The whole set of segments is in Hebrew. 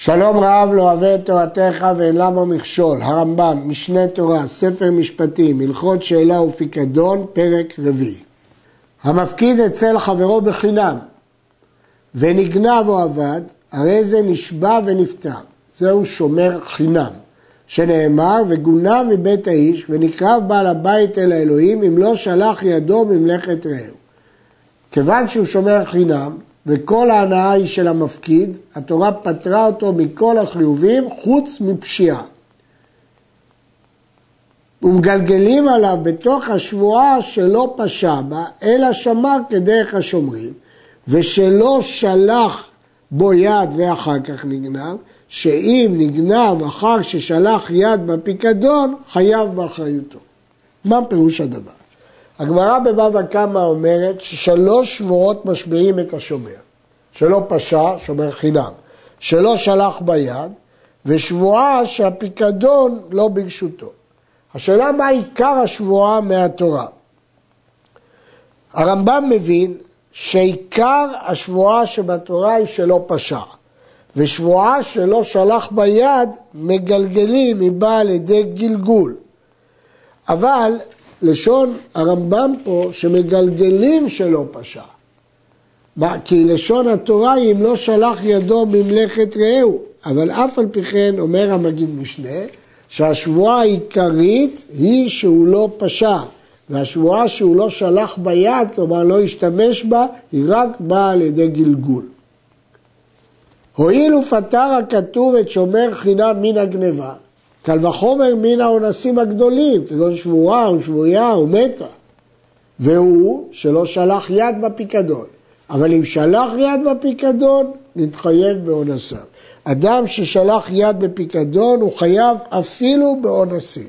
שלום רב לא אוהב את תורתך ואין למה מכשול, הרמב"ם, משנה תורה, ספר משפטים, הלכות שאלה ופיקדון, פרק רביעי. המפקיד אצל חברו בחינם ונגנב או אבד, הרי זה נשבע ונפטר. זהו שומר חינם, שנאמר וגונב מבית האיש ונקרב בעל הבית אל האלוהים אם לא שלח ידו ממלאכת רעהו. כיוון שהוא שומר חינם, וכל ההנאה היא של המפקיד, התורה פטרה אותו מכל החיובים חוץ מפשיעה. ומגלגלים עליו בתוך השבועה שלא פשע בה, אלא שמר כדרך השומרים, ושלא שלח בו יד ואחר כך נגנב, שאם נגנב אחר ששלח יד בפיקדון, חייב באחריותו. מה פירוש הדבר? הגמרא בבבא קמא אומרת ששלוש שבועות משביעים את השומר. שלא פשע, שומר חינם, שלא שלח ביד, ושבועה שהפיקדון לא ברשותו. השאלה מה עיקר השבועה מהתורה. הרמב"ם מבין שעיקר השבועה שבתורה היא שלא פשע, ושבועה שלא שלח ביד מגלגלים, היא באה על ידי גלגול. אבל לשון הרמב"ם פה שמגלגלים שלא פשע. כי לשון התורה היא אם לא שלח ידו ממלאכת רעהו, אבל אף על פי כן אומר המגיד משנה שהשבועה העיקרית היא שהוא לא פשע, והשבועה שהוא לא שלח ביד, כלומר לא השתמש בה, היא רק באה על ידי גלגול. הואיל ופטר הכתוב את שומר חינם מן הגניבה, קל וחומר מן האונסים הגדולים, כגון שבועה או מתה, והוא שלא שלח יד בפיקדון. אבל אם שלח יד בפיקדון, נתחייב באונסם. אדם ששלח יד בפיקדון הוא חייב אפילו באונסים.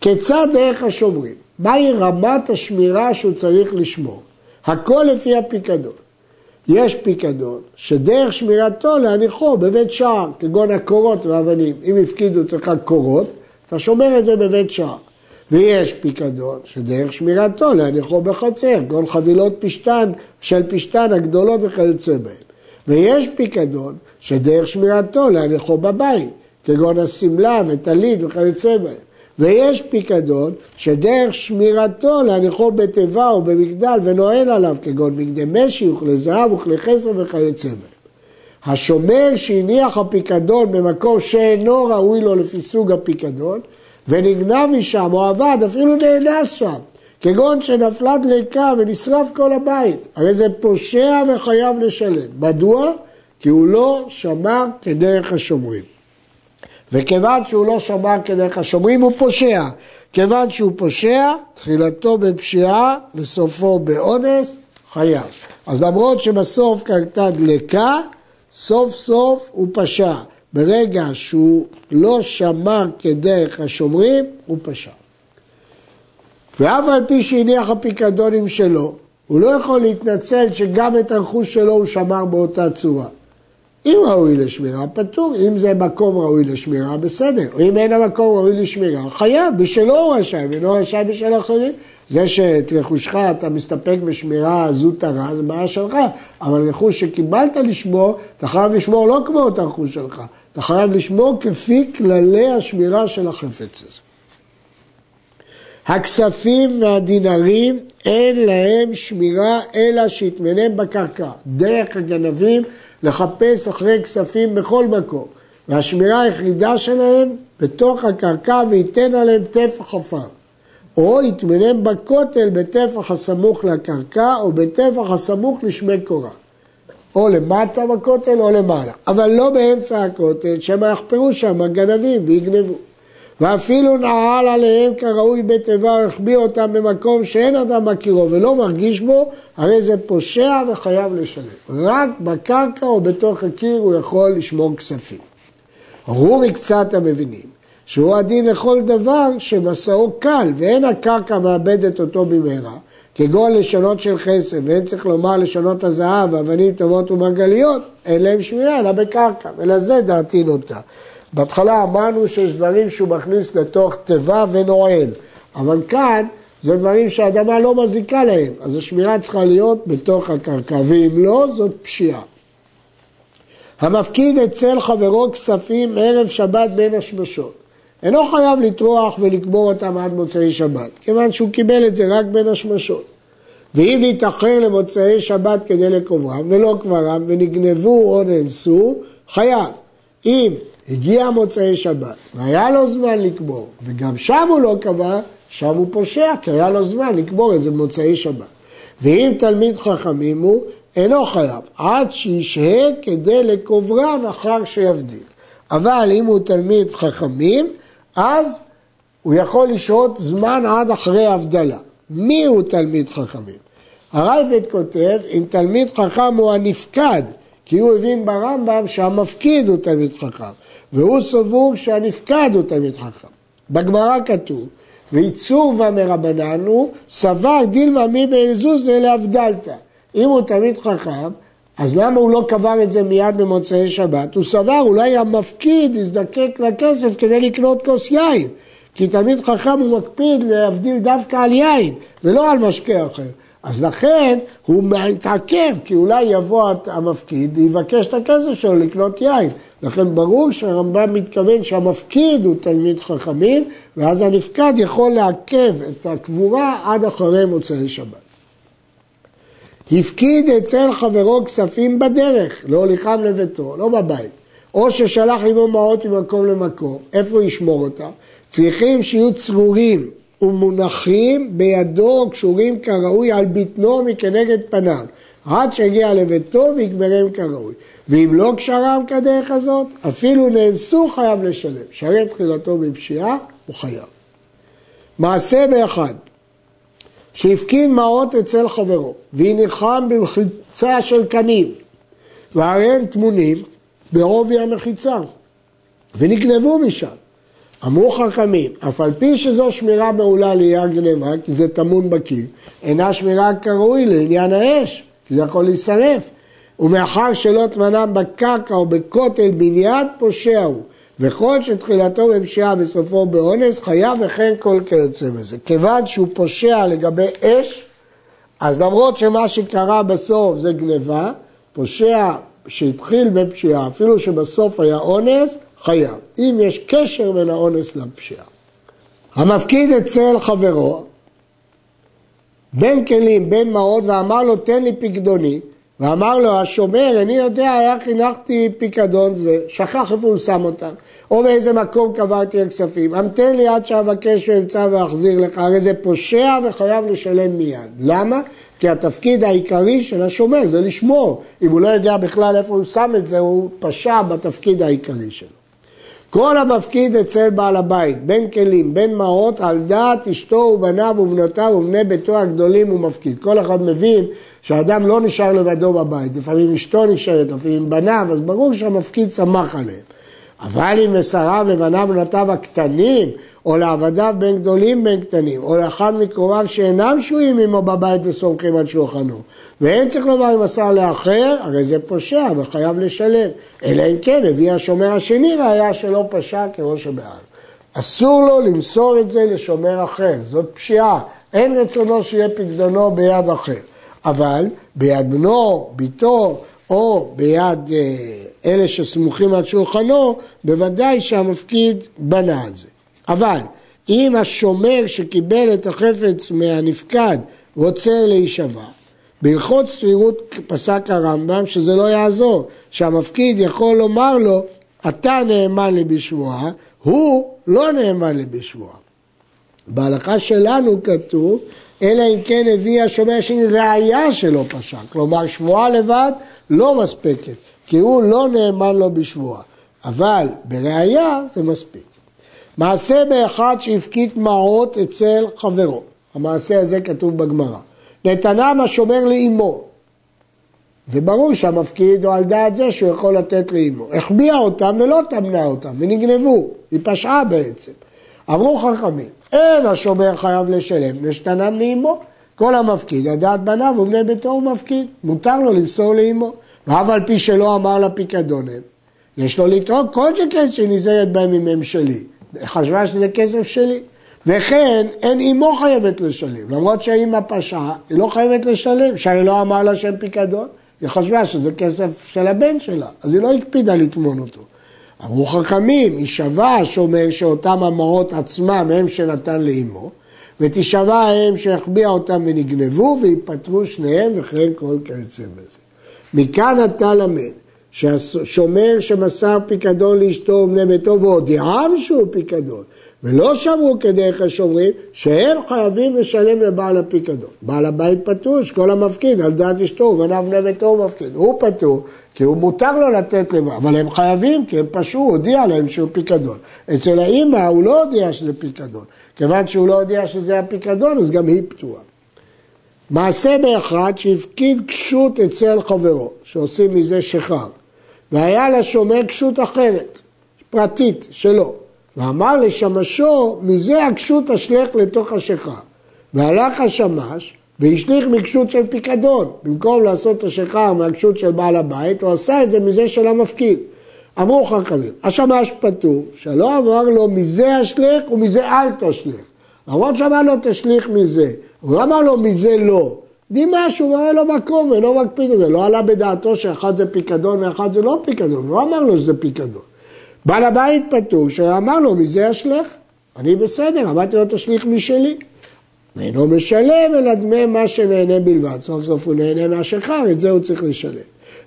כיצד דרך השומרים? מהי רמת השמירה שהוא צריך לשמור? הכל לפי הפיקדון. יש פיקדון שדרך שמירתו להניחו בבית שער, כגון הקורות והאבנים. אם הפקידו אצלך קורות, אתה שומר את זה בבית שער. ויש פיקדון שדרך שמירתו להניחו בחצר, כגון חבילות פשתן של פשתן הגדולות וכיוצא בהן. ויש פיקדון שדרך שמירתו להניחו בבית, כגון השמלה וטלית וכיוצא בהן. ויש פיקדון שדרך שמירתו להניחו בתיבה או במגדל ונועל עליו, כגון מגדי משי וכלי זהב וכלי חסר וכיוצא בהן. השומר שהניח הפיקדון במקום שאינו ראוי לו לפי סוג הפיקדון, ונגנב משם או עבד, אפילו נאנס שם, כגון שנפלה דלקה ונשרף כל הבית, הרי זה פושע וחייב לשלם. מדוע? כי הוא לא שמר כדרך השומרים. וכיוון שהוא לא שמר כדרך השומרים הוא פושע. כיוון שהוא פושע, תחילתו בפשיעה וסופו באונס, חייב. אז למרות שבסוף קרתה דלקה, סוף סוף הוא פשע. ברגע שהוא לא שמר כדרך השומרים, הוא פשע. ואף על פי שהניח הפיקדונים שלו, הוא לא יכול להתנצל שגם את הרכוש שלו הוא שמר באותה צורה. אם ראוי לשמירה, פטור. אם זה מקום ראוי לשמירה, בסדר. אם אין המקום ראוי לשמירה, חייב. בשלו הוא רשאי, ואינו רשאי בשל אחרים. זה שאת רכושך אתה מסתפק בשמירה זוטרה, זה בעיה שלך, אבל רכוש שקיבלת לשמור, אתה חייב לשמור לא כמו את הרכוש שלך, אתה חייב לשמור כפי כללי השמירה של החפץ הזה. הכספים והדינרים אין להם שמירה אלא שיתמנם בקרקע. דרך הגנבים לחפש אחרי כספים בכל מקום. והשמירה היחידה שלהם בתוך הקרקע וייתן עליהם טפח עפר. או יתמנם בכותל בטפח הסמוך לקרקע או בטפח הסמוך לשמי קורה. או למטה בכותל או למעלה, אבל לא באמצע הכותל, שמא יחפרו שם הגנבים ויגנבו. ואפילו נעל עליהם כראוי בתיבה, החביא אותם במקום שאין אדם מכירו ולא מרגיש בו, הרי זה פושע וחייב לשלם. רק בקרקע או בתוך הקיר הוא יכול לשמור כספים. הוא מקצת המבינים שהוא הדין לכל דבר שמסעו קל ואין הקרקע מאבדת אותו במהרה, כגון לשונות של חסר, ואין צריך לומר לשונות הזהב, אבנים טובות ומרגליות, אין להם שמירה אלא בקרקע, ולזה דעתי נוטה. בהתחלה אמרנו שיש דברים שהוא מכניס לתוך תיבה ונועל, אבל כאן זה דברים שהאדמה לא מזיקה להם, אז השמירה צריכה להיות בתוך הקרקע, ואם לא, זאת פשיעה. המפקיד אצל חברו כספים ערב שבת בין השמשות. אינו חייב לטרוח ולקבור אותם עד מוצאי שבת, כיוון שהוא קיבל את זה רק בין השמשות. ואם להתאחר למוצאי שבת כדי לקוברם ולא קברם ונגנבו או נאנסו, חייב. אם הגיע מוצאי שבת והיה לו זמן לקבור וגם שם הוא לא קבר, שם הוא פושע כי היה לו זמן לקבור את זה במוצאי שבת. ואם תלמיד חכמים הוא, אינו חייב, עד שישהה כדי לקוברם אחר שיבדיל. אבל אם הוא תלמיד חכמים, אז הוא יכול לשהות זמן עד אחרי הבדלה. מי הוא תלמיד חכמים? הרייבד כותב, אם תלמיד חכם הוא הנפקד, כי הוא הבין ברמב"ם שהמפקיד הוא תלמיד חכם, והוא סבור שהנפקד הוא תלמיד חכם. בגמרא כתוב, ויצור ומרבנן הוא, סבר דילמה מי באלזוזה להבדלתא. אם הוא תלמיד חכם, אז למה הוא לא קבר את זה מיד במוצאי שבת? הוא סבר אולי המפקיד יזדקק לכסף כדי לקנות כוס יין. כי תלמיד חכם הוא מקפיד להבדיל דווקא על יין ולא על משקה אחר. אז לכן הוא מתעכב, כי אולי יבוא המפקיד, ויבקש את הכסף שלו לקנות יין. לכן ברור שהרמב"ם מתכוון שהמפקיד הוא תלמיד חכמים, ואז הנפקד יכול לעכב את הקבורה עד אחרי מוצאי שבת. הפקיד אצל חברו כספים בדרך, להוליכם לביתו, לא בבית. או ששלח עמו מעות ממקום למקום, איפה הוא ישמור אותם? צריכים שיהיו צרורים ומונחים בידו קשורים כראוי על בטנו מכנגד פניו, עד שיגיע לביתו ויקברם כראוי. ואם לא קשרם כדרך הזאת, אפילו נאנסו חייב לשלם. שרת תחילתו בפשיעה, הוא חייב. מעשה באחד, שהפקין מעות אצל חברו, והניחם במחיצה של קנים, והרי הם טמונים בעובי המחיצה, ונגנבו משם. אמרו חכמים, אף על פי שזו שמירה מעולה לעניין גנבה, כי זה טמון בקיר, אינה שמירה כראוי לעניין האש, כי זה יכול להישרף. ומאחר שלא תמנם בקרקע או בכותל בניין, פושע הוא. וכל שתחילתו בפשיעה וסופו באונס, חייב וכן כל כיוצא בזה. כיוון שהוא פושע לגבי אש, אז למרות שמה שקרה בסוף זה גניבה, פושע שהתחיל בפשיעה, אפילו שבסוף היה אונס, חייב. אם יש קשר בין האונס לפשיעה. המפקיד אצל חברו, בין כלים, בין מעות, ואמר לו תן לי פקדוני, ואמר לו השומר, אני יודע איך הנחתי פיקדון זה, שכח איפה הוא שם אותם, או באיזה מקום קברתי הכספים, המתן לי עד שאבקש ואמצא ואחזיר לך, הרי זה פושע וחייב לשלם מיד. למה? כי התפקיד העיקרי של השומר זה לשמור. אם הוא לא יודע בכלל איפה הוא שם את זה, הוא פשע בתפקיד העיקרי שלו. כל המפקיד אצל בעל הבית, בין כלים, בין מעות, על דעת אשתו ובניו ובנותיו ובני ביתו הגדולים הוא מפקיד. כל אחד מבין שהאדם לא נשאר לבדו בבית, לפעמים אשתו נשארת, לפעמים בניו, אז ברור שהמפקיד שמח עליהם. אבל אם מסרב לבניו ובנותיו הקטנים, או לעבדיו בין גדולים בין קטנים, או לאחד מקרוביו שאינם שוהים עמו בבית וסומכים על שולחנו. ואין צריך לומר אם מסר לאחר, הרי זה פושע וחייב לשלם. אלא אם כן הביא השומר השני ראיה שלא פשע כמו שבעל. אסור לו למסור את זה לשומר אחר, זאת פשיעה. אין רצונו שיהיה פקדונו ביד אחר. אבל ביד בנו, ביתו, או ביד אה, אלה שסמוכים על שולחנו, בוודאי שהמפקיד בנה את זה. אבל אם השומר שקיבל את החפץ מהנפקד רוצה להישבע, בהלכות סבירות פסק הרמב"ם שזה לא יעזור, שהמפקיד יכול לומר לו, אתה נאמן לי בשבועה, הוא לא נאמן לי בשבועה. בהלכה שלנו כתוב, אלא אם כן הביא השומר השני ראייה שלא פשע. כלומר, שבועה לבד לא מספקת, כי הוא לא נאמן לו בשבועה. אבל בראייה זה מספיק. מעשה באחד שהפקיד מעות אצל חברו. המעשה הזה כתוב בגמרא. נתנם השומר לאמו. וברור שהמפקיד הוא על דעת זה שהוא יכול לתת לאמו. החביאה אותם ולא תמנה אותם, ונגנבו. היא פשעה בעצם. אמרו חכמים, אין השומר חייב לשלם, נשתנם לאמו. כל המפקיד, לדעת בניו ובני ביתו הוא מפקיד, מותר לו למסור לאמו. ואף על פי שלא אמר לה פיקדון הם, יש לו לטעון כל שכן שנזהרת בהם אם הם שלי. חשבה שזה כסף שלי. וכן, אין אימו חייבת לשלם. למרות שהאימא פשעה, היא לא חייבת לשלם, שהרי לא אמר לה שהם פיקדון. היא חשבה שזה כסף של הבן שלה, אז היא לא הקפידה לטמון אותו. אמרו חכמים, יישבע השומר שאותם המעות עצמם הם שנתן לאמו, ותישבע האם שהחביאה אותם ונגנבו, ויפטרו שניהם וכן כל כיוצא בזה. מכאן אתה למד שהשומר שמסר פיקדון לאשתו ובני ביתו והודיעם שהוא פיקדון, ולא שמרו כדרך השומרים, שהם חייבים לשלם לבעל הפיקדון. בעל הבית פטור, שכל המפקיד על דעת אשתו ובניו בני ביתו מפקיד. הוא פטור, כי הוא מותר לו לתת לבעל, אבל הם חייבים, כי הם פשעו, הודיע להם שהוא פיקדון. אצל האימא הוא לא הודיע שזה פיקדון. כיוון שהוא לא הודיע שזה הפיקדון, אז גם היא פטורה. מעשה באחד שהפקיד קשות אצל חברו, שעושים מזה שכר, והיה לשומר קשות אחרת, פרטית, שלו. ואמר לשמשו, מזה הקשות אשלך לתוך השכה. והלך השמש והשליך מקשות של פיקדון. במקום לעשות את השכה מהקשות של בעל הבית, הוא עשה את זה מזה של המפקיד. אמרו חכמים, השמש פטור, שלא אמר לו מזה אשליך ומזה אל תשליך. למרות שאמר לו תשליך מזה, הוא אמר לו מזה לא. דימה שהוא מראה לו מקום ולא מקפיד את זה, לא עלה בדעתו שאחד זה פיקדון ואחד זה לא פיקדון, הוא אמר לו שזה פיקדון. בעל הבית פטור, שאמר לו, מזה אשלך? אני בסדר, אמרתי לו, תשליך משלי. ואינו משלם, אלא דמי מה שנהנה בלבד. סוף סוף הוא נהנה מהשכר, את זה הוא צריך לשלם.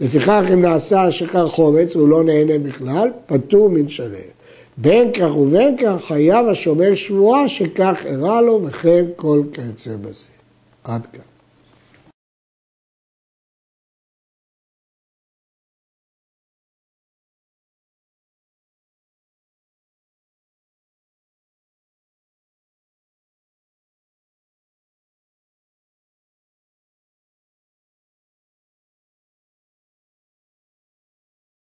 לפיכך, אם נעשה השכר חומץ, הוא לא נהנה בכלל, פטור משלם. בין כך ובין כך חייב השומר שבועה שכך אירע לו וכן כל כיוצא בזה. עד כאן.